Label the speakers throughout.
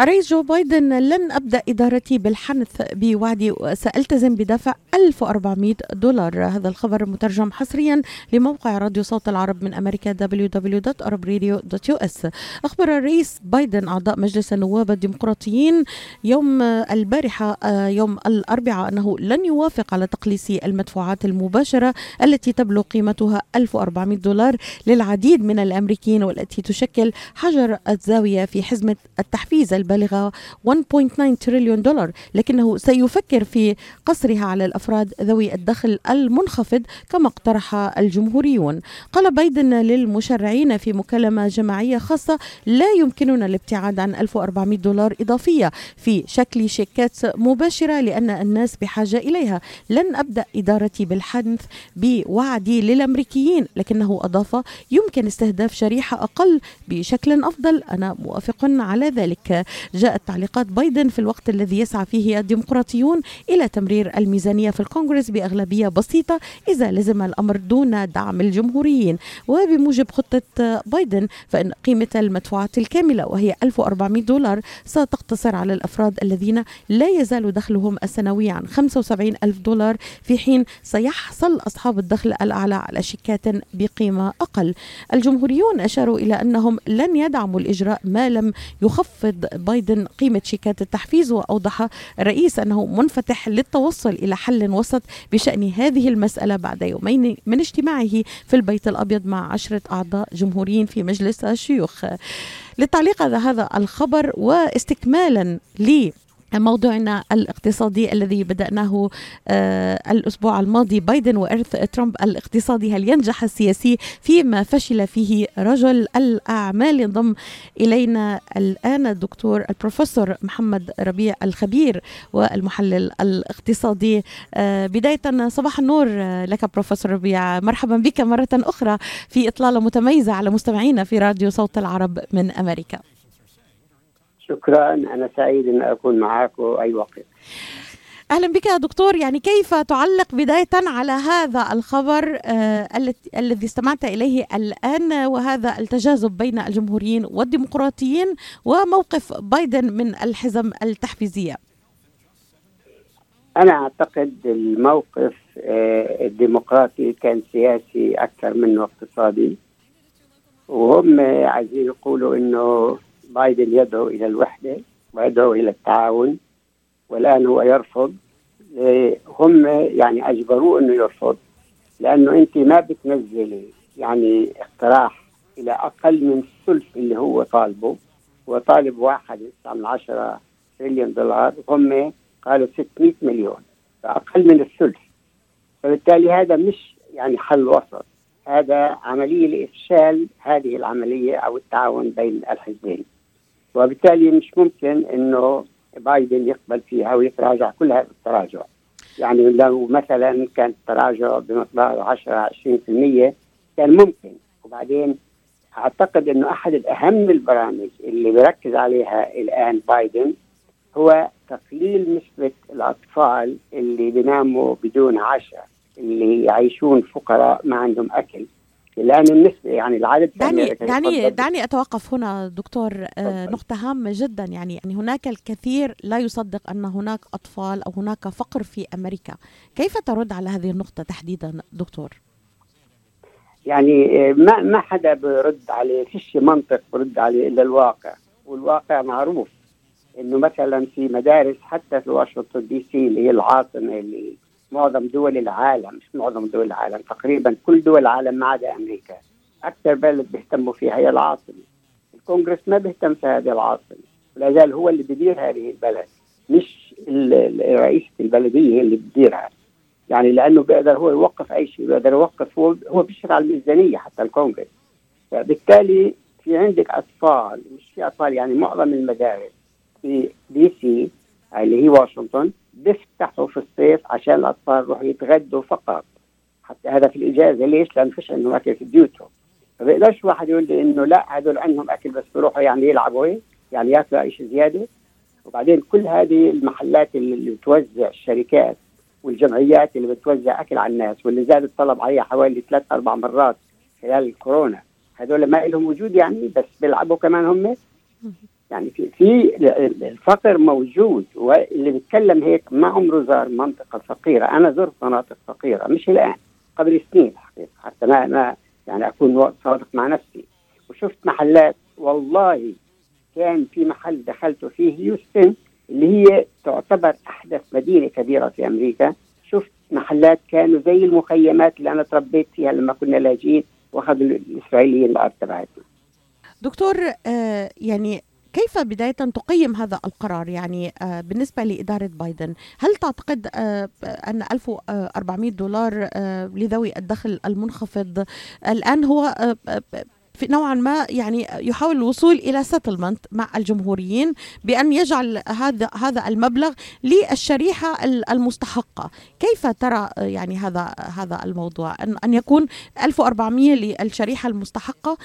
Speaker 1: الرئيس جو بايدن لن أبدأ إدارتي بالحنث بوعدي سألتزم بدفع 1400 دولار. هذا الخبر مترجم حصريا لموقع راديو صوت العرب من أمريكا www.arabradio.us أخبر الرئيس بايدن أعضاء مجلس النواب الديمقراطيين يوم البارحة آه، يوم الأربعاء أنه لن يوافق على تقليص المدفوعات المباشرة التي تبلغ قيمتها 1400 دولار للعديد من الأمريكيين والتي تشكل حجر الزاوية في حزمة التحفيز البالغة 1.9 تريليون دولار لكنه سيفكر في قصرها على الأفراد ذوي الدخل المنخفض كما اقترح الجمهوريون. قال بايدن للمشرعين في مكالمة جماعية خاصة لا يمكننا الابتعاد عن 1400 دولار إضافية في شكل شيكات مباشرة لأن الناس بحاجة إليها. لن أبدأ إدارتي بالحنث بوعدي للأمريكيين لكنه أضاف يمكن استهداف شريحة أقل بشكل أفضل. أنا موافق على ذلك. جاءت تعليقات بايدن في الوقت الذي يسعى فيه الديمقراطيون إلى تمرير الميزانية في الكونغرس بأغلبية بسيطة إذا لزم الأمر دون دعم الجمهوريين. وبموجب خطة بايدن فإن قيمة المدفوعات الكاملة وهي 1400 دولار ستقتصر على الأفراد الذين لا يزال دخلهم السنوي عن 75 ألف دولار في حين سيحصل أصحاب الدخل الأعلى على شيكات بقيمة أقل. الجمهوريون أشاروا إلى أنهم لن يدعموا الإجراء ما لم يخفض بايدن قيمة شيكات التحفيز وأوضح الرئيس أنه منفتح للتوصل إلى حل وسط بشأن هذه المسألة بعد يومين من اجتماعه في البيت الأبيض مع عشرة أعضاء جمهوريين في مجلس الشيوخ. للتعليق على هذا الخبر واستكمالا لي موضوعنا الاقتصادي الذي بدأناه آه الأسبوع الماضي. بايدن وإرث ترامب الاقتصادي هل ينجح السياسي فيما فشل فيه رجل الأعمال؟ ينضم إلينا الآن الدكتور البروفيسور محمد ربيع الخبير والمحلل الاقتصادي. آه بداية صباح النور لك بروفيسور ربيع. مرحبا بك مرة أخرى في إطلالة متميزة على مستمعينا في راديو صوت العرب من أمريكا.
Speaker 2: شكرا أنا سعيد أن أكون معكم أي وقت.
Speaker 1: أهلا بك يا دكتور. يعني كيف تعلق بداية على هذا الخبر آه الذي استمعت إليه الآن وهذا التجاذب بين الجمهوريين والديمقراطيين وموقف بايدن من الحزم التحفيزية؟
Speaker 2: أنا أعتقد الموقف آه الديمقراطي كان سياسي أكثر منه اقتصادي. وهم عايزين يقولوا إنه بايدن يدعو إلى الوحدة ويدعو إلى التعاون والآن هو يرفض. هم يعني أجبروه إنه يرفض لأنه أنت ما بتنزلي يعني اقتراح إلى أقل من الثلث اللي هو طالبه. هو طالب واحد من عشرة تريليون دولار هم قالوا 600 مليون فاقل من الثلث فبالتالي هذا مش يعني حل وسط هذا عملية لإفشال هذه العملية أو التعاون بين الحزبين. وبالتالي مش ممكن إنه بايدن يقبل فيها ويتراجع كل هذا التراجع يعني لو مثلا كان التراجع بمقدار 10 20% كان ممكن. وبعدين أعتقد إنه أحد الأهم البرامج اللي بيركز عليها الآن بايدن هو تقليل نسبة الأطفال اللي بيناموا بدون عشاء اللي يعيشون فقراء ما عندهم أكل. الان النسبة يعني العدد
Speaker 1: دعني دعني دعني أتوقف هنا دكتور آه نقطة هامة جدا. يعني يعني هناك الكثير لا يصدق أن هناك أطفال أو هناك فقر في أمريكا. كيف ترد على هذه النقطة تحديدا دكتور؟
Speaker 2: يعني ما ما حدا برد عليه فيش منطق برد عليه إلا الواقع. والواقع معروف إنه مثلا في مدارس حتى في واشنطن دي سي اللي هي العاصمة اللي معظم دول العالم مش معظم دول العالم تقريبا كل دول العالم ما عدا أمريكا. أكثر بلد بيهتموا فيها هي العاصمة. الكونغرس ما بيهتم في هذه العاصمة. ولا زال هو اللي بيدير هذه البلد. مش رئيسة البلدية هي اللي بتديرها. يعني لأنه بيقدر هو يوقف أي شيء بيقدر يوقف هو هو بيشرف على الميزانية حتى الكونغرس. فبالتالي في عندك أطفال مش في أطفال يعني معظم المدارس في دي سي اللي هي واشنطن بيفتحوا في الصيف عشان الأطفال يروحوا يتغدوا فقط. حتى هذا في الإجازة ليش؟ لأن فيش عندهم أكل في بيوتهم. ما بيقدرش واحد يقول لي إنه لا هذول عندهم أكل بس بيروحوا يعني يلعبوا إيه؟ يعني ياكلوا شيء زيادة. وبعدين كل هذه المحلات اللي بتوزع الشركات والجمعيات اللي بتوزع أكل على الناس واللي زاد الطلب عليها حوالي ثلاث أربع مرات خلال الكورونا. هذول ما لهم وجود يعني بس بيلعبوا كمان هم. يعني في في الفقر موجود واللي بيتكلم هيك ما عمره زار منطقة فقيرة. أنا زرت مناطق فقيرة مش الآن قبل سنين الحقيقة حتى ما ما يعني أكون صادق مع نفسي. وشفت محلات والله كان في محل دخلته فيه هيوستن اللي هي تعتبر أحدث مدينة كبيرة في أمريكا. شفت محلات كانوا زي المخيمات اللي أنا تربيت فيها لما كنا لاجئين واخذوا الإسرائيليين الأرض تبعتنا.
Speaker 1: دكتور آه يعني كيف بداية تقيم هذا القرار؟ يعني آه بالنسبة لإدارة بايدن هل تعتقد آه أن 1400 دولار آه لذوي الدخل المنخفض الآن هو في نوعا ما يعني يحاول الوصول إلى سيتلمنت مع الجمهوريين بأن يجعل هذا هذا المبلغ للشريحة المستحقة. كيف ترى يعني هذا هذا الموضوع؟ ان أن يكون 1400 للشريحة المستحقة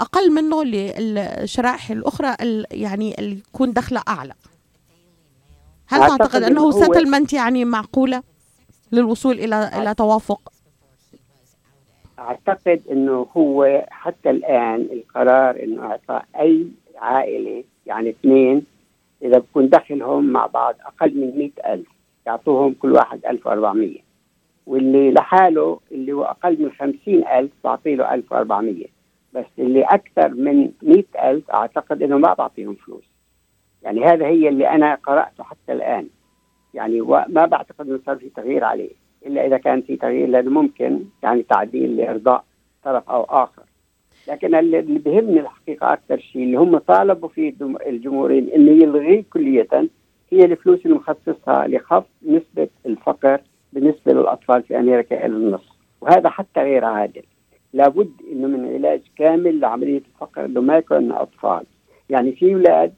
Speaker 1: أقل منه للشرائح الأخرى يعني اللي يكون دخلها أعلى. هل تعتقد إنه سيتلمنت يعني معقولة للوصول إلى إلى توافق؟
Speaker 2: أعتقد إنه هو حتى الآن القرار إنه اعطاء أي عائلة يعني اثنين إذا بكون دخلهم مع بعض أقل من مئة ألف يعطوهم كل واحد 1400 واللي لحاله اللي هو أقل من خمسين ألف بعطي له 1400 بس اللي أكثر من مئة ألف أعتقد إنه ما بعطيهم فلوس. يعني هذا هي اللي أنا قرأته حتى الآن. يعني ما بعتقد إنه صار في تغيير عليه. إلا إذا كان في تغيير لأنه ممكن يعني تعديل لإرضاء طرف أو آخر. لكن اللي بيهمني الحقيقة أكثر شيء اللي هم طالبوا فيه الجمهوريين إنه يلغي كلية هي الفلوس اللي مخصصها لخفض نسبة الفقر بالنسبة للأطفال في أمريكا إلى النصف وهذا حتى غير عادل. لابد إنه من علاج كامل لعملية الفقر إنه ما يكون أطفال. يعني في أولاد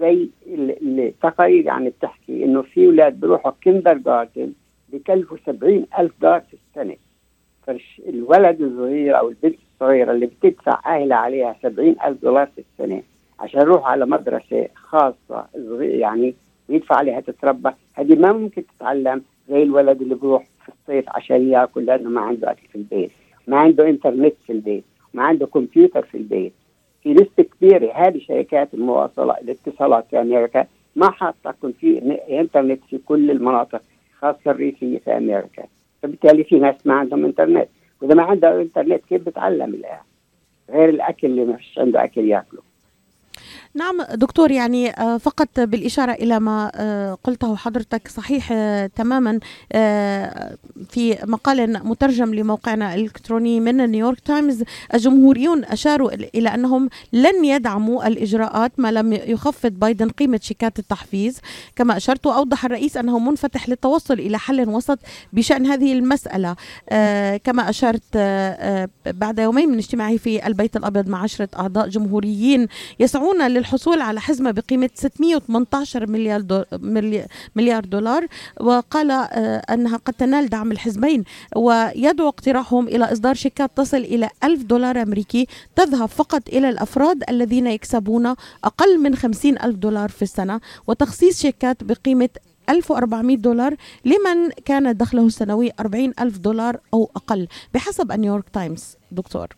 Speaker 2: زي التقارير يعني بتحكي إنه في أولاد بيروحوا كيندر جاردن بكلفوا سبعين ألف دولار في السنة. فالولد الصغير أو البنت الصغيرة اللي بتدفع أهلها عليها سبعين ألف دولار في السنة عشان يروح على مدرسة خاصة يعني ويدفع عليها تتربى. هذه ما ممكن تتعلم زي الولد اللي بيروح في الصيف عشان ياكل لأنه ما عنده أكل في البيت ما عنده إنترنت في البيت ما عنده كمبيوتر في البيت. في نسبة كبيرة هذه شركات المواصلة الاتصالات في أمريكا ما حاطة إنترنت في كل المناطق. خاصة الريفية في أمريكا. فبالتالي في ناس ما عندهم إنترنت. وإذا ما عنده إنترنت كيف بتعلم الآن؟ غير الأكل اللي ما فيش عنده أكل ياكله.
Speaker 1: نعم دكتور يعني فقط بالإشارة إلى ما قلته حضرتك صحيح تماما في مقال مترجم لموقعنا الإلكتروني من نيويورك تايمز الجمهوريون أشاروا إلى أنهم لن يدعموا الإجراءات ما لم يخفض بايدن قيمة شيكات التحفيز. كما أشرت وأوضح الرئيس أنه منفتح للتوصل إلى حل وسط بشأن هذه المسألة. كما أشرت بعد يومين من اجتماعه في البيت الأبيض مع عشرة أعضاء جمهوريين يسعون للحصول على حزمة بقيمة 618 مليار مليار دولار وقال أنها قد تنال دعم الحزبين ويدعو اقتراحهم إلى إصدار شيكات تصل إلى 1000 دولار أمريكي تذهب فقط إلى الأفراد الذين يكسبون أقل من 50 ألف دولار في السنة وتخصيص شيكات بقيمة 1400 دولار لمن كان دخله السنوي 40 ألف دولار أو أقل بحسب نيويورك تايمز. دكتور.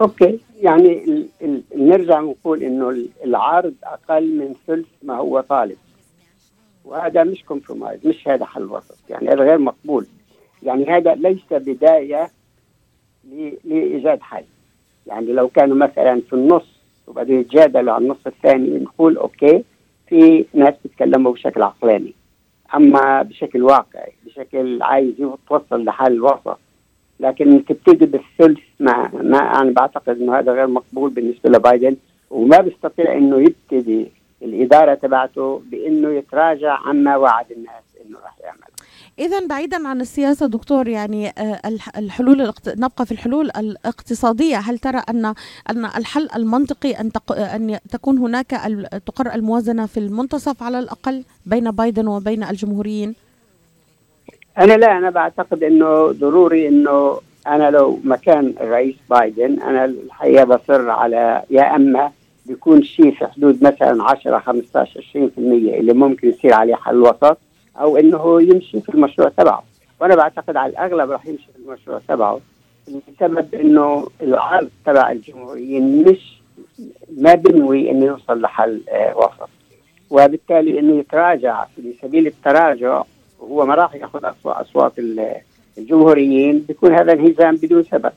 Speaker 2: okay. يعني ال ال نرجع نقول إنه العرض أقل من ثلث ما هو طالب. وهذا مش compromise مش هذا حل وسط يعني هذا غير مقبول. يعني هذا ليس بداية لإيجاد حل. يعني لو كانوا مثلا في النص وبعدين يتجادلوا على النص الثاني نقول أوكي في ناس بيتكلموا بشكل عقلاني. أما بشكل واقعي بشكل عايز يوصل لحل وسط لكن تبتدي بالثلث ما ما أنا بعتقد إنه هذا غير مقبول بالنسبة لبايدن وما بيستطيع إنه يبتدي الإدارة تبعته بإنه يتراجع عما وعد الناس إنه راح يعمل
Speaker 1: إذا بعيدا عن السياسة دكتور يعني الحلول الاقت... نبقى في الحلول الاقتصادية هل ترى أن أن الحل المنطقي أن تق... أن تكون هناك. تقر الموازنة في المنتصف على الأقل بين بايدن وبين الجمهوريين؟
Speaker 2: أنا لا أنا بعتقد إنه ضروري إنه أنا لو مكان الرئيس بايدن أنا الحقيقة بصر على يا أما بيكون شيء في حدود مثلا 10 15 20% اللي ممكن يصير عليه حل وسط أو إنه يمشي في المشروع تبعه. وأنا بعتقد على الأغلب راح يمشي في المشروع تبعه بسبب إنه العرض تبع الجمهوريين مش ما بنوي إنه يوصل لحل آه، وسط. وبالتالي إنه يتراجع في سبيل التراجع وهو ما راح ياخذ أصوات الجمهوريين بيكون هذا انهزام بدون سبب.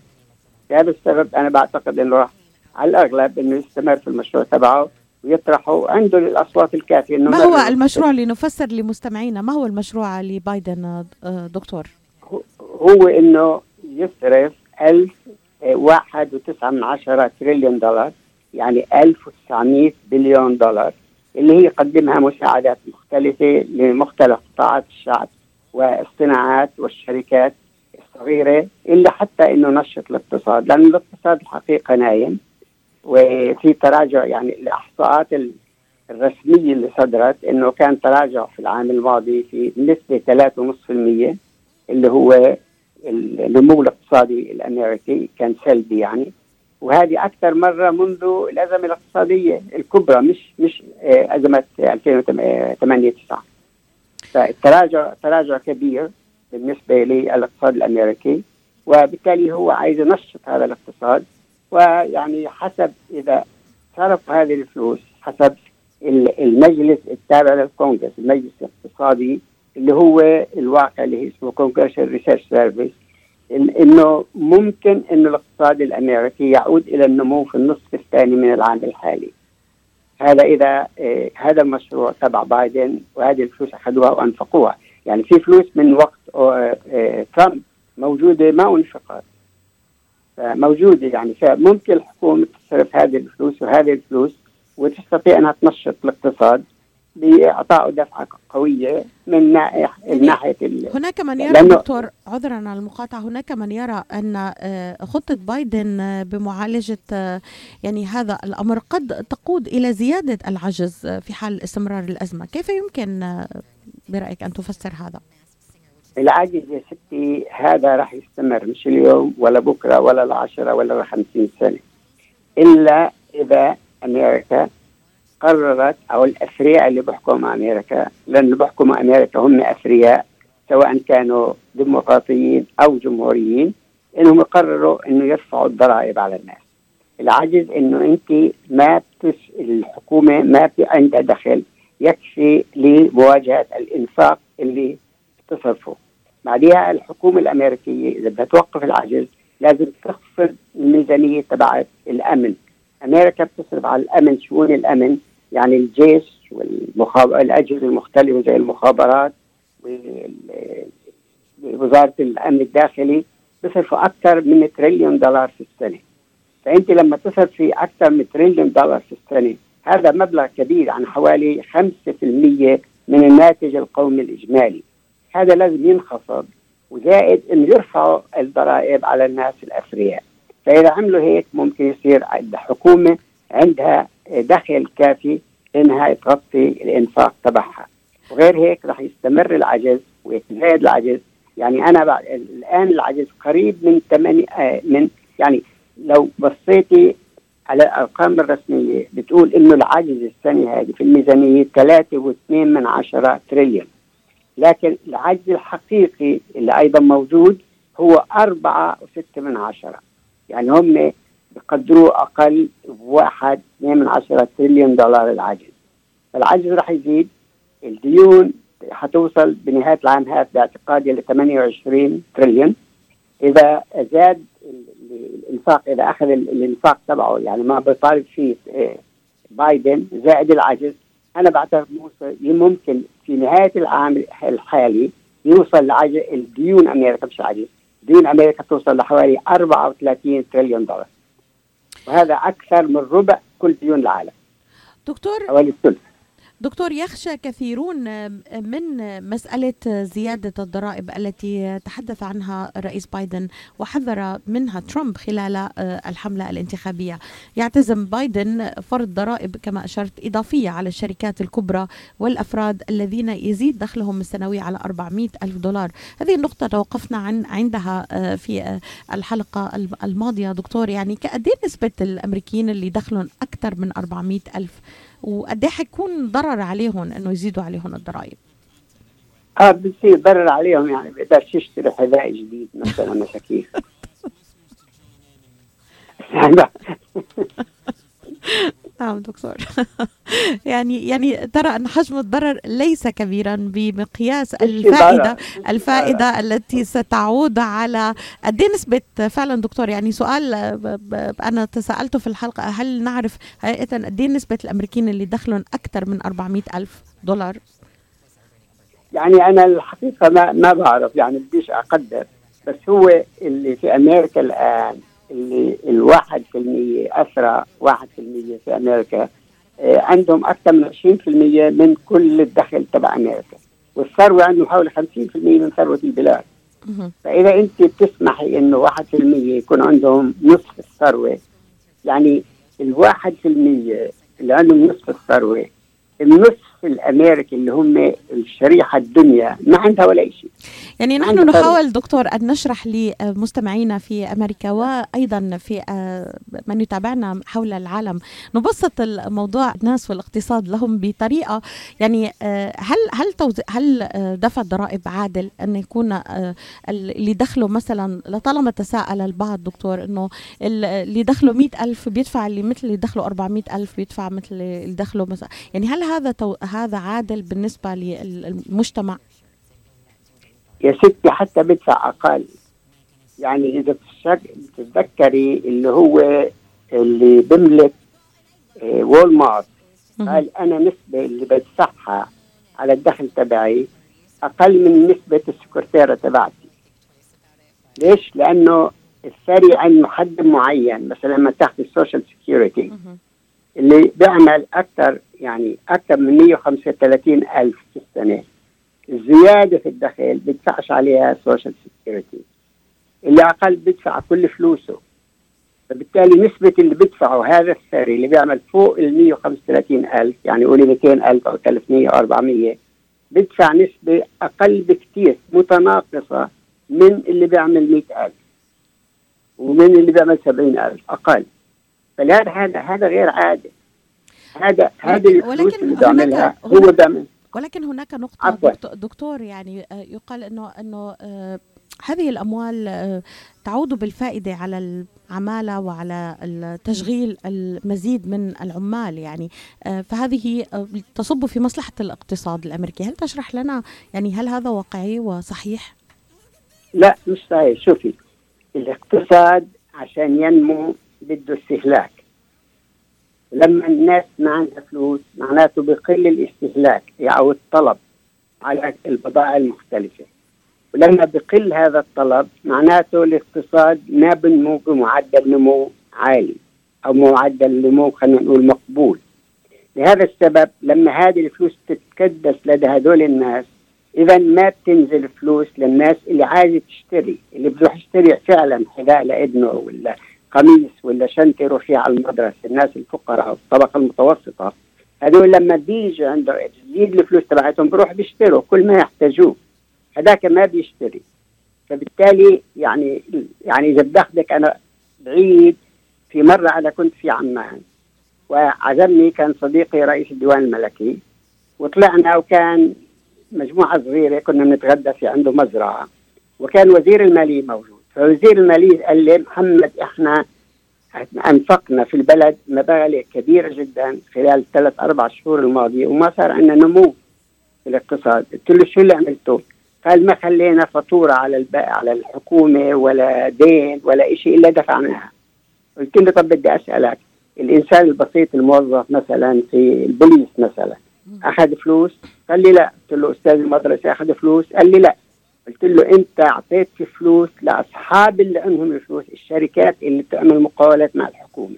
Speaker 2: لهذا السبب أنا بعتقد إنه راح على الأغلب إنه يستمر في المشروع تبعه ويطرحه عنده الأصوات الكافية
Speaker 1: إنه ما هو المشروع لنفسر لمستمعينا؟ ما هو المشروع لبايدن آه، دكتور؟
Speaker 2: هو إنه يصرف 1000 واحد وتسعة من عشرة تريليون دولار يعني 1900 بليون دولار. اللي هي يقدمها مساعدات مختلفة لمختلف قطاعات الشعب والصناعات والشركات الصغيرة إلا حتى إنه نشط الاقتصاد لأن الاقتصاد الحقيقة نايم وفي تراجع يعني الإحصاءات الرسمية اللي صدرت إنه كان تراجع في العام الماضي في نسبة 3.5% اللي هو النمو الاقتصادي الأمريكي كان سلبي يعني. وهذه أكثر مرة منذ الأزمة الاقتصادية الكبرى مش مش آه، أزمة 2008 9 فالتراجع تراجع كبير بالنسبة للاقتصاد الأمريكي وبالتالي هو عايز ينشط هذا الاقتصاد. ويعني حسب إذا صرف هذه الفلوس حسب المجلس التابع للكونغرس المجلس الاقتصادي اللي هو الواقع اللي اسمه Congressional Research Service إنه ممكن انه الاقتصاد الأمريكي يعود إلى النمو في النصف الثاني من العام الحالي. هذا إذا آه هذا المشروع تبع بايدن وهذه الفلوس أخذوها وأنفقوها. يعني في فلوس من وقت آه ترامب موجودة ما أنفقت. موجوده يعني. فممكن الحكومة تصرف هذه الفلوس وهذه الفلوس وتستطيع أنها تنشط الاقتصاد. باعطائه دفعة قوية من ناحيه
Speaker 1: ناحية هناك من يرى دكتور عذرا على المقاطعة هناك من يرى أن آه، خطة بايدن بمعالجة آه، يعني هذا الأمر قد تقود إلى زيادة العجز في حال استمرار الأزمة، كيف يمكن آه، برأيك أن تفسر هذا؟
Speaker 2: العجز يا ستي هذا راح يستمر مش اليوم ولا بكرة ولا العشرة ولا 50 سنة إلا إذا أمريكا قررت أو الأثرياء اللي بيحكموا أمريكا لأنه بيحكموا أمريكا هم أثرياء سواء كانوا ديمقراطيين أو جمهوريين إنهم يقرروا إنه يرفعوا الضرائب على الناس. العجز إنه أنت ما بتس الحكومة ما في عندها دخل يكفي لمواجهة الإنفاق اللي تصرفه بعدها الحكومة الأمريكية إذا بدها توقف العجز لازم تخفض الميزانية تبعت الأمن. أمريكا بتصرف على الأمن شؤون الأمن يعني الجيش والمخابرات الأجهزة المختلفة زي المخابرات ووزارة الأمن الداخلي بيصرفوا أكثر من تريليون دولار في السنة. فأنت لما تصرفي أكثر من تريليون دولار في السنة هذا مبلغ كبير عن حوالي 5% من الناتج القومي الإجمالي. هذا لازم ينخفض وزائد إنه يرفعوا الضرائب على الناس الأثرياء. فإذا عملوا هيك ممكن يصير الحكومة عندها دخل كافي إنها تغطي الإنفاق تبعها. وغير هيك راح يستمر العجز ويتزايد العجز. يعني أنا بعد الآن العجز قريب من 8 آه، من يعني لو بصيتي على الأرقام الرسمية بتقول إنه العجز السنة هذه في الميزانية 3.2 من عشرة تريليون. لكن العجز الحقيقي اللي أيضا موجود هو 4.6 من عشرة. يعني هم بقدروه أقل بواحد اثنين من عشرة تريليون دولار العجز. العجز راح يزيد الديون حتوصل بنهاية العام هذا باعتقادي ل 28 تريليون. إذا زاد الإنفاق إذا أخذ الإنفاق تبعه يعني ما بيطالب فيه آه، بايدن زائد العجز أنا بعتقد ممكن في نهاية العام الحالي يوصل الديون أمريكا مش العجز ديون أمريكا توصل لحوالي 34 تريليون دولار. وهذا أكثر من ربع كل ديون العالم.
Speaker 1: دكتور
Speaker 2: حوالي الثلث.
Speaker 1: دكتور يخشى كثيرون من مسألة زيادة الضرائب التي تحدث عنها الرئيس بايدن وحذر منها ترامب خلال الحملة الانتخابية. يعتزم بايدن فرض ضرائب كما أشرت إضافية على الشركات الكبرى والأفراد الذين يزيد دخلهم السنوي على 400 ألف دولار. هذه النقطة توقفنا عن عندها في الحلقة الماضية. دكتور يعني قد نسبة الأمريكيين اللي دخلهم أكثر من 400 ألف وقد إيه حيكون ضرر عليهم إنه يزيدوا عليهم الضرائب؟
Speaker 2: آه بصير ضرر عليهم يعني بيقدرش يشتري حذاء جديد مثلا مساكين
Speaker 1: نعم دكتور. يعني يعني ترى أن حجم الضرر ليس كبيرا بمقياس الفائدة الفائدة التي ستعود على قد إيه نسبة. فعلا دكتور يعني سؤال أنا تساءلته في الحلقة هل نعرف حقيقه قد إيه نسبة الأمريكيين اللي دخلهم أكثر من 400 ألف دولار؟
Speaker 2: يعني أنا الحقيقة ما ما بعرف يعني بديش أقدر. بس هو اللي في أمريكا الآن اللي الواحد في المية أسرع واحد في المية في أمريكا. آه، عندهم أكثر من 20% من كل الدخل تبع أمريكا. والثروة عندهم حوالي 50% من ثروة البلاد. فإذا أنت بتسمحي إنه واحد في المية يكون عندهم نصف الثروة يعني الواحد في المية اللي عندهم نصف الثروة النصف الامريكي اللي هم الشريحه الدنيا. ما عندها ولا شيء
Speaker 1: يعني نحن نحاول دكتور أن نشرح لمستمعينا في أمريكا وأيضا في آه، من يتابعنا حول العالم. نبسط الموضوع الناس والاقتصاد لهم بطريقة. يعني آه، هل هل هل آه، دفع الضرائب عادل أن يكون اللي دخله مثلا لطالما تساءل البعض دكتور إنه اللي دخله مئة ألف بيدفع اللي مثل اللي دخله 400 ألف بيدفع مثل اللي دخله مثلا. يعني هل هذا هذا عادل بالنسبة للمجتمع؟
Speaker 2: يا ستي حتى بدفع أقل. يعني إذا بتتذكري اللي هو اللي بملك وول مارت قال أنا نسبة اللي بدفعها على الدخل تبعي أقل من نسبة السكرتيرة تبعتي. ليش؟ لأنه الثري عند محدد معين مثلا لما تحت ال social security اللي بيعمل أكثر يعني أكثر من 135 ألف في السنة. الزيادة في الدخل بدفعش عليها social security اللي أقل بدفع كل فلوسه. فبالتالي نسبة اللي بدفعه هذا الثري اللي بيعمل فوق ال 135 ألف يعني قولي 200 ألف أو 300 أو 400 بدفع نسبة أقل بكثير متناقصة من اللي بيعمل 100 ألف. ومن اللي بيعمل 70 ألف أقل. فلهذا هذا هذا غير عادل هذا هذه ولكن هناك هو بيعمل
Speaker 1: ولكن هناك نقطة دكتور, دكتور يعني آه، يقال إنه إنه آه، هذه الأموال آه، تعود بالفائدة على العمالة وعلى تشغيل المزيد من العمال يعني. فهذه تصب في مصلحة الاقتصاد الأمريكي. هل تشرح لنا يعني هل هذا واقعي وصحيح؟
Speaker 2: لا مش صحيح. شوفي الاقتصاد عشان ينمو بده استهلاك. لما الناس ما عندها فلوس معناته بقل الاستهلاك أو الطلب على البضائع المختلفة. ولما بقل هذا الطلب معناته الاقتصاد ما بنمو بمعدل نمو عالي أو معدل نمو خلينا نقول مقبول. لهذا السبب لما هذه الفلوس تتكدس لدى هذول الناس إذا ما بتنزل فلوس للناس اللي عايزة تشتري اللي بده يشتري فعلا حذاء لابنه ولا قميص ولا شنطة يروح فيها على المدرسة الناس الفقراء الطبقه المتوسطة هذول لما بيجي عنده تزيد الفلوس تبعتهم بروح بيشتروا كل ما يحتاجوه هذاك ما بيشتري. فبالتالي يعني يعني إذا بدي أنا بعيد في مرة أنا كنت في عمان وعزمني كان صديقي رئيس الديوان الملكي وطلعنا وكان مجموعة صغيرة كنا بنتغدى في عنده مزرعة وكان وزير المالية موجود. فوزير المالية قال لي محمد إحنا أنفقنا في البلد مبالغ كبيرة جدا خلال ثلاث أربع شهور الماضية وما صار عندنا نمو في الاقتصاد. قلت له شو اللي عملته؟ قال ما خلينا فاتورة على الب... على الحكومة ولا دين ولا شيء إلا دفعناها. قلت له طب بدي أسألك الإنسان البسيط الموظف مثلا في البوليس مثلا أخذ فلوس؟ قال لي لا. قلت له أستاذ المدرسة أخذ فلوس؟ قال لي لا. قلت له أنت اعطيت فلوس لأصحاب اللي عندهم الفلوس الشركات اللي بتعمل مقاولات مع الحكومة.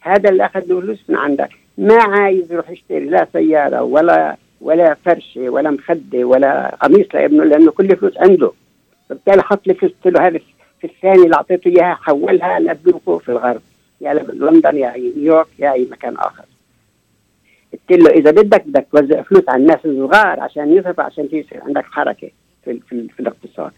Speaker 2: هذا اللي اخذ فلوس من عندك. ما عايز يروح يشتري لا سيارة ولا ولا فرشة ولا مخدة ولا قميص لابنه لأنه كل فلوس عنده. فبالتالي حط لي فلوس له هذا في الثاني اللي أعطيته إياها حولها لبنوكه في الغرب يا لندن يا نيويورك يا أي مكان آخر. قلت له إذا بدك بدك توزع فلوس على الناس الصغار عشان يصرف عشان يصير عندك حركة. في, في, في الاقتصاد.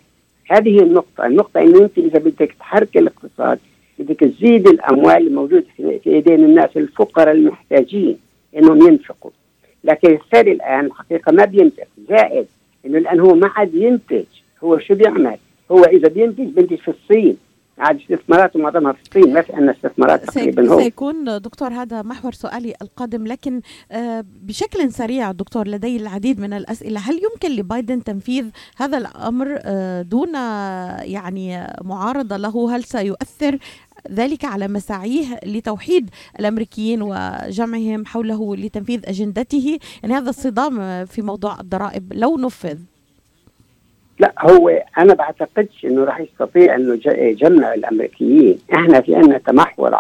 Speaker 2: هذه النقطة النقطة أنه أنت إذا بدك تحرك الاقتصاد بدك تزيد الأموال الموجودة في إيدين الناس الفقراء المحتاجين أنهم ينفقوا. لكن الثري الآن الحقيقة ما بينتج زائد أنه الآن هو ما عاد ينتج هو شو بيعمل؟ هو إذا بينتج بينتج في الصين. عاد استثمارات معظمها في الصين ما في عندنا استثمارات تقريبا هو
Speaker 1: سيكون دكتور هذا محور سؤالي القادم لكن آه، بشكل سريع دكتور لدي العديد من الأسئلة هل يمكن لبايدن تنفيذ هذا الأمر آه، دون يعني معارضة له؟ هل سيؤثر ذلك على مساعيه لتوحيد الأمريكيين وجمعهم حوله لتنفيذ أجندته؟ يعني هذا الصدام في موضوع الضرائب لو نفذ.
Speaker 2: لا هو أنا بعتقدش إنه راح يستطيع إنه يجمع الأمريكيين. إحنا في عندنا تمحور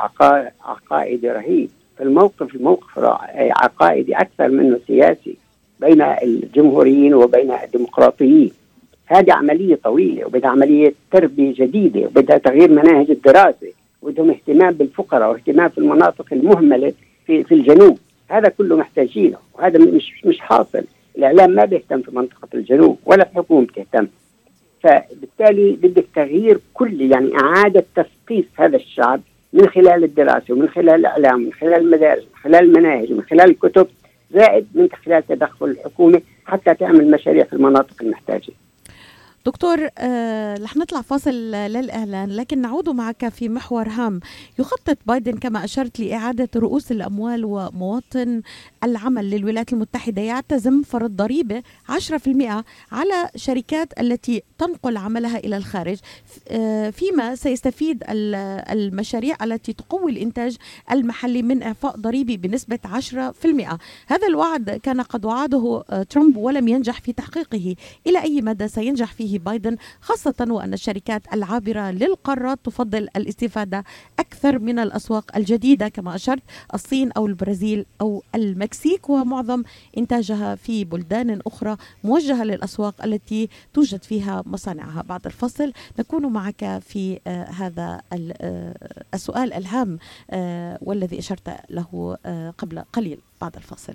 Speaker 2: عقائدي رهيب. فالموقف الموقف عقائدي أكثر منه سياسي بين الجمهوريين وبين الديمقراطيين. هذه عملية طويلة وبدها عملية تربية جديدة وبدها تغيير مناهج الدراسة وبدهم اهتمام بالفقراء واهتمام في المناطق المهملة في في الجنوب. هذا كله محتاجينه وهذا مش مش حاصل. الإعلام ما بيهتم في منطقة الجنوب ولا الحكومة بتهتم فبالتالي بدك تغيير كلي يعني إعادة تثقيف هذا الشعب من خلال الدراسة ومن خلال الإعلام ومن خلال المدارس ومن خلال المناهج ومن خلال الكتب زائد من خلال تدخل الحكومة حتى تعمل مشاريع في المناطق المحتاجة.
Speaker 1: دكتور آه رح نطلع فاصل للإعلان لكن نعود معك في محور هام. يخطط بايدن كما أشرت لإعادة رؤوس الأموال ومواطن العمل للولايات المتحدة يعتزم فرض ضريبة 10% على شركات التي تنقل عملها إلى الخارج. آه فيما سيستفيد المشاريع التي تقوي الإنتاج المحلي من إعفاء ضريبي بنسبة 10% هذا الوعد كان قد وعده آه، ترامب ولم ينجح في تحقيقه. إلى أي مدى سينجح فيه بايدن خاصة وأن الشركات العابرة للقارات تفضل الاستفادة أكثر من الأسواق الجديدة. كما أشرت الصين أو البرازيل أو المكسيك ومعظم إنتاجها في بلدان أخرى موجهة للأسواق التي توجد فيها مصانعها. بعد الفصل نكون معك في آه هذا آه السؤال الهام آه والذي أشرت له قبل قليل. بعد الفصل.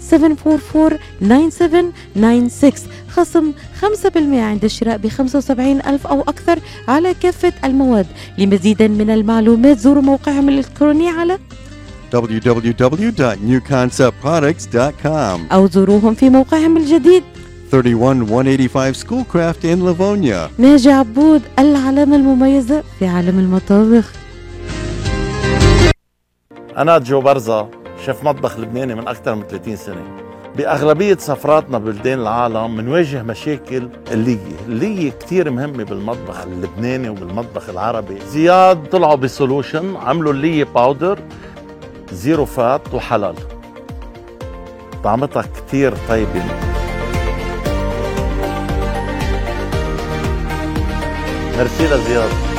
Speaker 1: 744 9796 خصم 5% عند الشراء ب 75 ألف أو أكثر على كافة المواد. لمزيد من المعلومات زوروا موقعهم الإلكتروني على
Speaker 3: www.newconceptproducts.com
Speaker 1: أو زوروهم في موقعهم الجديد.
Speaker 3: 31185 Schoolcraft in Livonia.
Speaker 1: ناجي عبود العلامة المميزة في عالم المطابخ.
Speaker 4: أنا جو برزة. شيف مطبخ لبناني من أكثر من 30 سنة. بأغلبية سفراتنا ببلدان العالم بنواجه مشاكل اللية. اللية كتير مهمة بالمطبخ اللبناني وبالمطبخ العربي. زياد طلعوا ب solution عملوا اللية powder zero fat وحلال. طعمتها كتير طيبة. ميرسي لزياد.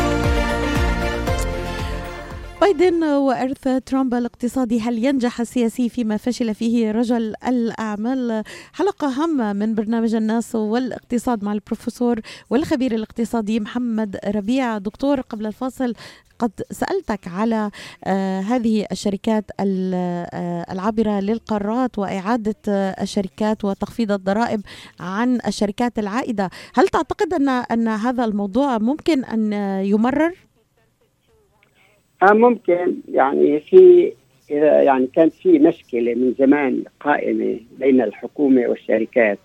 Speaker 1: بايدن وإرث ترامب الاقتصادي هل ينجح السياسي فيما فشل فيه رجل الأعمال؟ حلقة هامة من برنامج الناس والاقتصاد مع البروفيسور والخبير الاقتصادي محمد ربيع. دكتور قبل الفاصل قد سألتك على آه هذه الشركات آه العابرة للقارات وإعادة آه الشركات وتخفيض الضرائب عن الشركات العائدة. هل تعتقد أن أن هذا الموضوع ممكن أن يمرر؟
Speaker 2: آه ممكن. يعني في إذا يعني كانت في مشكلة من زمان قائمة بين الحكومة والشركات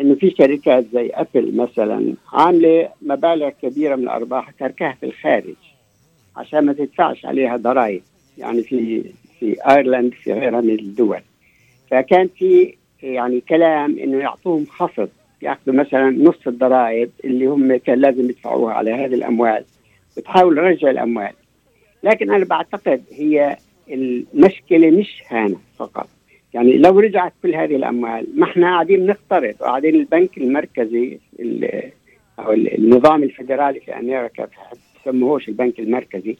Speaker 2: إنه في شركات زي أبل مثلا عاملة مبالغ كبيرة من الأرباح تركها في الخارج عشان ما تدفعش عليها ضرائب. يعني في في أيرلند في غيرها من الدول. فكان في يعني كلام إنه يعطوهم خفض يأخذوا مثلا نصف الضرائب اللي هم كان لازم يدفعوها على هذه الأموال وتحاول رجع الأموال. لكن أنا بعتقد هي المشكلة مش هنا فقط. يعني لو رجعت كل هذه الأموال ما إحنا قاعدين نقترض وقاعدين البنك المركزي أو النظام الفدرالي في أمريكا بسموهوش البنك المركزي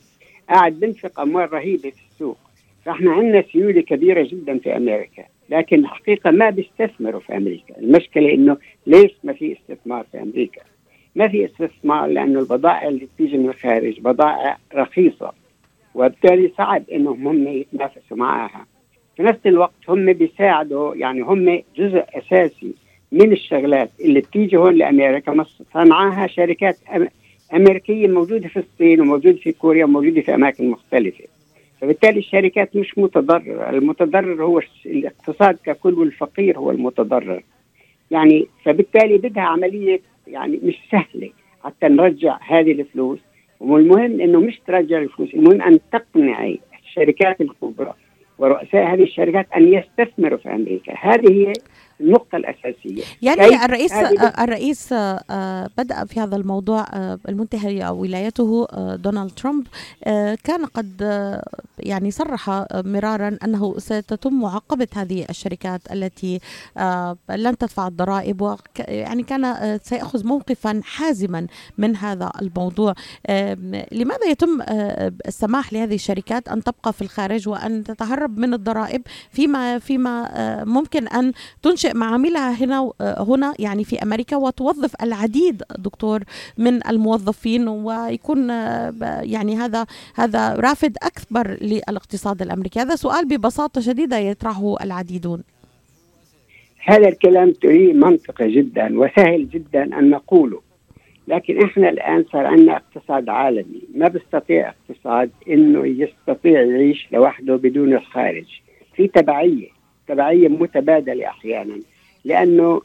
Speaker 2: قاعد بنفق أموال رهيبة في السوق. فإحنا عندنا سيولة كبيرة جدا في أمريكا لكن الحقيقة ما بيستثمروا في أمريكا. المشكلة إنه ليش ما في استثمار في أمريكا؟ ما في استثمار لأنه البضائع اللي بتيجي من الخارج بضائع رخيصة. وبالتالي صعب إنهم هم يتنافسوا معها في نفس الوقت هم بيساعدوا يعني هم جزء أساسي من الشغلات اللي بتيجي هون لأمريكا. صنعاها شركات أمريكية موجودة في الصين وموجودة في كوريا وموجودة في أماكن مختلفة. فبالتالي الشركات مش متضررة. المتضرر هو الاقتصاد ككل والفقير هو المتضرر. يعني فبالتالي بدها عملية يعني مش سهلة حتى نرجع هذه الفلوس والمهم إنه مش ترجع الفلوس المهم أن تقنعي الشركات الكبرى ورؤساء هذه الشركات أن يستثمروا في أمريكا. هذه هي النقطة الأساسية.
Speaker 1: يعني الرئيس الرئيس آه، بدأ في هذا الموضوع آه، المنتهي ولايته آه، دونالد ترامب. كان قد يعني صرح مرارا أنه ستتم معاقبة هذه الشركات التي لن تدفع الضرائب يعني كان سيأخذ موقفا حازما من هذا الموضوع. لماذا يتم السماح لهذه الشركات أن تبقى في الخارج وأن تتهرب من الضرائب؟ فيما فيما ممكن أن تنشئ تنشئ معاملها هنا هنا يعني في أمريكا وتوظف العديد دكتور من الموظفين ويكون يعني هذا هذا رافد أكبر للاقتصاد الأمريكي. هذا سؤال ببساطة شديدة يطرحه العديدون.
Speaker 2: هذا الكلام تري منطقي جدا وسهل جدا أن نقوله لكن إحنا الآن صار عندنا اقتصاد عالمي. ما بيستطيع اقتصاد إنه يستطيع يعيش لوحده بدون الخارج. في تبعية. تبعية متبادلة أحيانا لأنه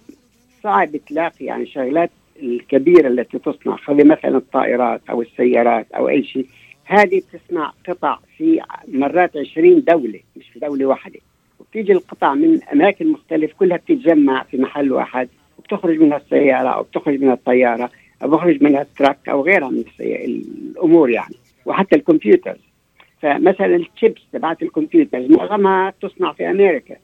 Speaker 2: صعب تلاقي يعني شغلات الكبيرة التي تصنع خلي مثلا الطائرات أو السيارات أو أي شيء هذه تصنع قطع في مرات 20 دولة مش في دولة واحدة. وبتيجي القطع من أماكن مختلفة كلها بتتجمع في محل واحد وبتخرج منها السيارة أو بتخرج منها الطيارة أو بخرج منها ال truck أو غيرها من الأمور يعني وحتى ال computers. فمثلا الشيبس تبعت ال computers معظمها تصنع في أمريكا.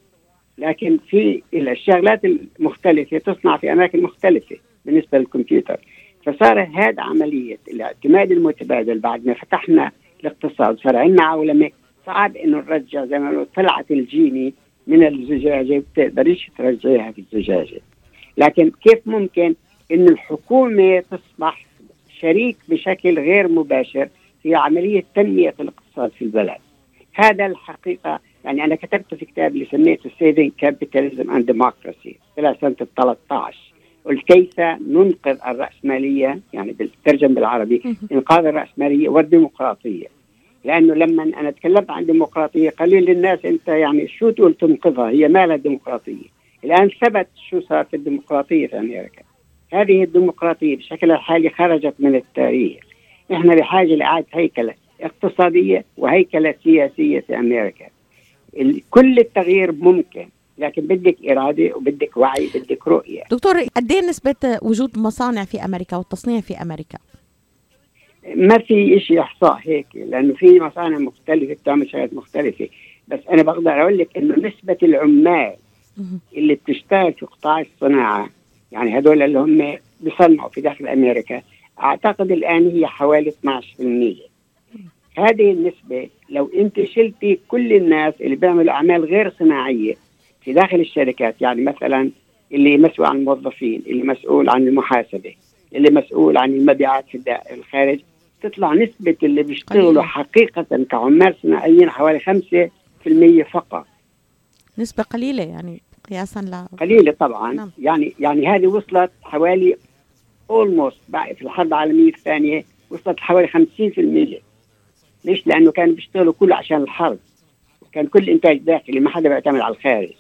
Speaker 2: لكن في الشغلات المختلفة تصنع في أماكن مختلفة بالنسبة للكمبيوتر. فصار هذا عملية الاعتماد المتبادل بعد ما فتحنا الاقتصاد صار عندنا عولمة. صعب إنه نرجع زي ما طلعت الجيني من الزجاجة بتقدريش ترجعيها في الزجاجة. لكن كيف ممكن إن الحكومة تصبح شريك بشكل غير مباشر في عملية تنمية الاقتصاد في البلد؟ هذا الحقيقة يعني أنا كتبت في كتاب اللي سميته Saving Capitalism and Democracy طلع سنة 13 قلت كيف ننقذ الرأسمالية؟ يعني بالترجم بالعربي إنقاذ الرأسمالية والديمقراطية. لأنه لما أنا تكلمت عن ديمقراطيه قليل للناس أنت يعني شو تقول تنقذها؟ هي ما لها ديمقراطية. الآن ثبت شو صار في الديمقراطية في أمريكا. هذه الديمقراطية بشكل الحالي خرجت من التاريخ. إحنا بحاجة لإعادة هيكلة اقتصادية وهيكلة سياسية في أمريكا. كل التغيير ممكن لكن بدك إرادة وبدك وعي بدك رؤية.
Speaker 1: دكتور قد إيه نسبة وجود مصانع في أمريكا والتصنيع في أمريكا؟
Speaker 2: ما في شيء إحصاء هيك لأنه في مصانع مختلفة بتعمل شغلات مختلفة. بس أنا بقدر أقول لك إنه نسبة العمال اللي بتشتغل في قطاع الصناعة يعني هدول اللي هم بيصنعوا في داخل أمريكا أعتقد الآن هي حوالي 12% هذه النسبة لو أنت شلتي كل الناس اللي بيعملوا أعمال غير صناعية في داخل الشركات يعني مثلا اللي مسؤول عن الموظفين اللي مسؤول عن المحاسبة اللي مسؤول عن المبيعات في الخارج تطلع نسبة اللي بيشتغلوا حقيقة كعمال صناعيين حوالي 5% فقط.
Speaker 1: نسبة قليلة يعني قياسا ل
Speaker 2: قليلة طبعا. نعم. يعني يعني هذه وصلت حوالي اولموست في الحرب العالمية الثانية وصلت حوالي 50% ليش؟ لأنه كانوا بيشتغلوا كله عشان الحرب. كان كل إنتاج داخلي ما حدا بيعتمد على الخارج.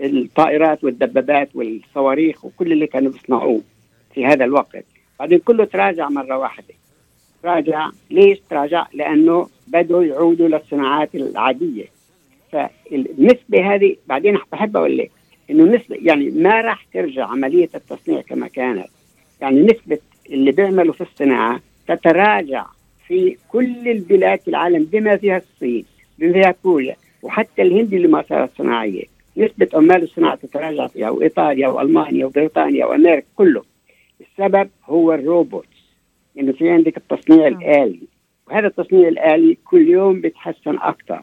Speaker 2: الطائرات والدبابات والصواريخ وكل اللي كانوا بيصنعوه في هذا الوقت. بعدين كله تراجع مرة واحدة. تراجع ليش تراجع؟ لأنه بدوا يعودوا للصناعات العادية. فالنسبة هذه بعدين بحب أقول لك إنه نسبه يعني ما راح ترجع عملية التصنيع كما كانت. يعني نسبة اللي بيعملوا في الصناعة تتراجع. في كل البلاد في العالم بما فيها الصين بما فيها كوريا وحتى الهند اللي ما صارت صناعية. نسبة عمال الصناعة تتراجع فيها وإيطاليا وألمانيا وبريطانيا وأمريكا كله. السبب هو الروبوتس. إنه في عندك التصنيع نعم. الآلي. وهذا التصنيع الآلي كل يوم بيتحسن أكثر.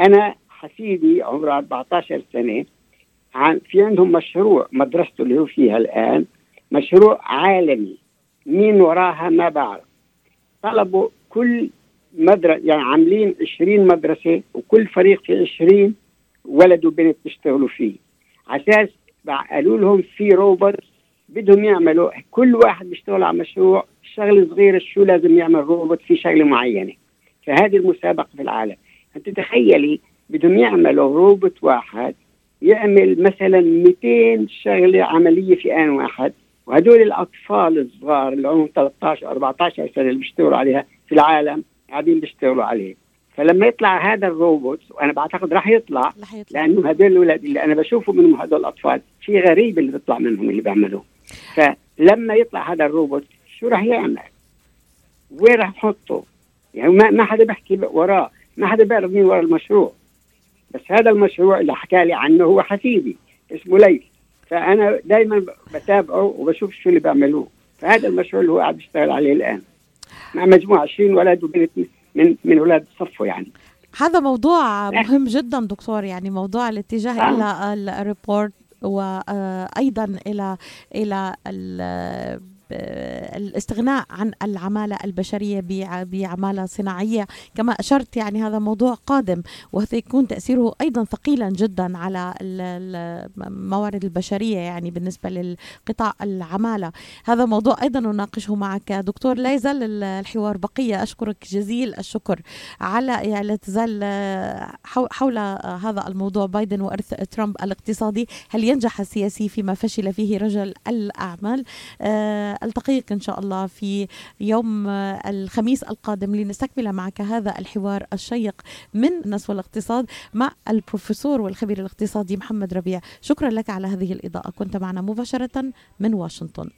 Speaker 2: أنا حفيدي عمره 14 سنة في عندهم مشروع مدرسته اللي هو فيها الآن مشروع عالمي. مين وراها ما بعرف. طلبوا كل مدرسة يعني عاملين 20 مدرسة وكل فريق في 20 ولد وبنت بيشتغلوا فيه. على أساس قالوا لهم في روبوت بدهم يعملوا كل واحد بيشتغل على مشروع شغلة صغيرة شو لازم يعمل روبوت؟ في شغلة معينة. فهذه المسابقة في العالم. أنت تخيلي بدهم يعملوا روبوت واحد يعمل مثلا 200 شغلة عملية في آن واحد. وهدول الأطفال الصغار اللي عمرهم 13 14 سنة اللي بيشتغلوا عليها في العالم قاعدين بيشتغلوا عليه فلما يطلع هذا الروبوت وأنا بعتقد راح يطلع,
Speaker 1: يطلع.
Speaker 2: لأنه هذول الاولاد اللي أنا بشوفه منهم هذول الأطفال في غريب اللي بيطلع منهم اللي بيعملوه فلما يطلع هذا الروبوت شو راح يعمل؟ وين راح يحطه؟ يعني ما ما حدا بيحكي وراه ما حدا بيعرف مين ورا المشروع بس هذا المشروع اللي حكى لي عنه هو حفيدي اسمه ليث فأنا دائما بتابعه وبشوف شو اللي بيعملوه فهذا المشروع اللي هو قاعد يشتغل عليه الآن. مع مجموعة 20 ولد وبنت من من أولاد صفه يعني.
Speaker 1: هذا موضوع مهم جدا دكتور يعني موضوع الاتجاه
Speaker 2: آه.
Speaker 1: إلى الريبورت وأيضا إلى إلى الاستغناء عن العمالة البشرية بعمالة صناعية. كما أشرت يعني هذا موضوع قادم وسيكون تأثيره أيضا ثقيلا جدا على الموارد البشرية يعني بالنسبة للقطاع العمالة. هذا موضوع أيضا نناقشه معك دكتور لا يزال الحوار بقية. أشكرك جزيل الشكر على يعني تزال حول هذا الموضوع بايدن وإرث ترامب الاقتصادي. هل ينجح السياسي فيما فشل فيه رجل الأعمال؟ ألتقيك إن شاء الله في يوم الخميس القادم لنستكمل معك هذا الحوار الشيق من نسو الاقتصاد مع البروفيسور والخبير الاقتصادي محمد ربيع. شكرا لك على هذه الإضاءة. كنت معنا مباشرة من واشنطن.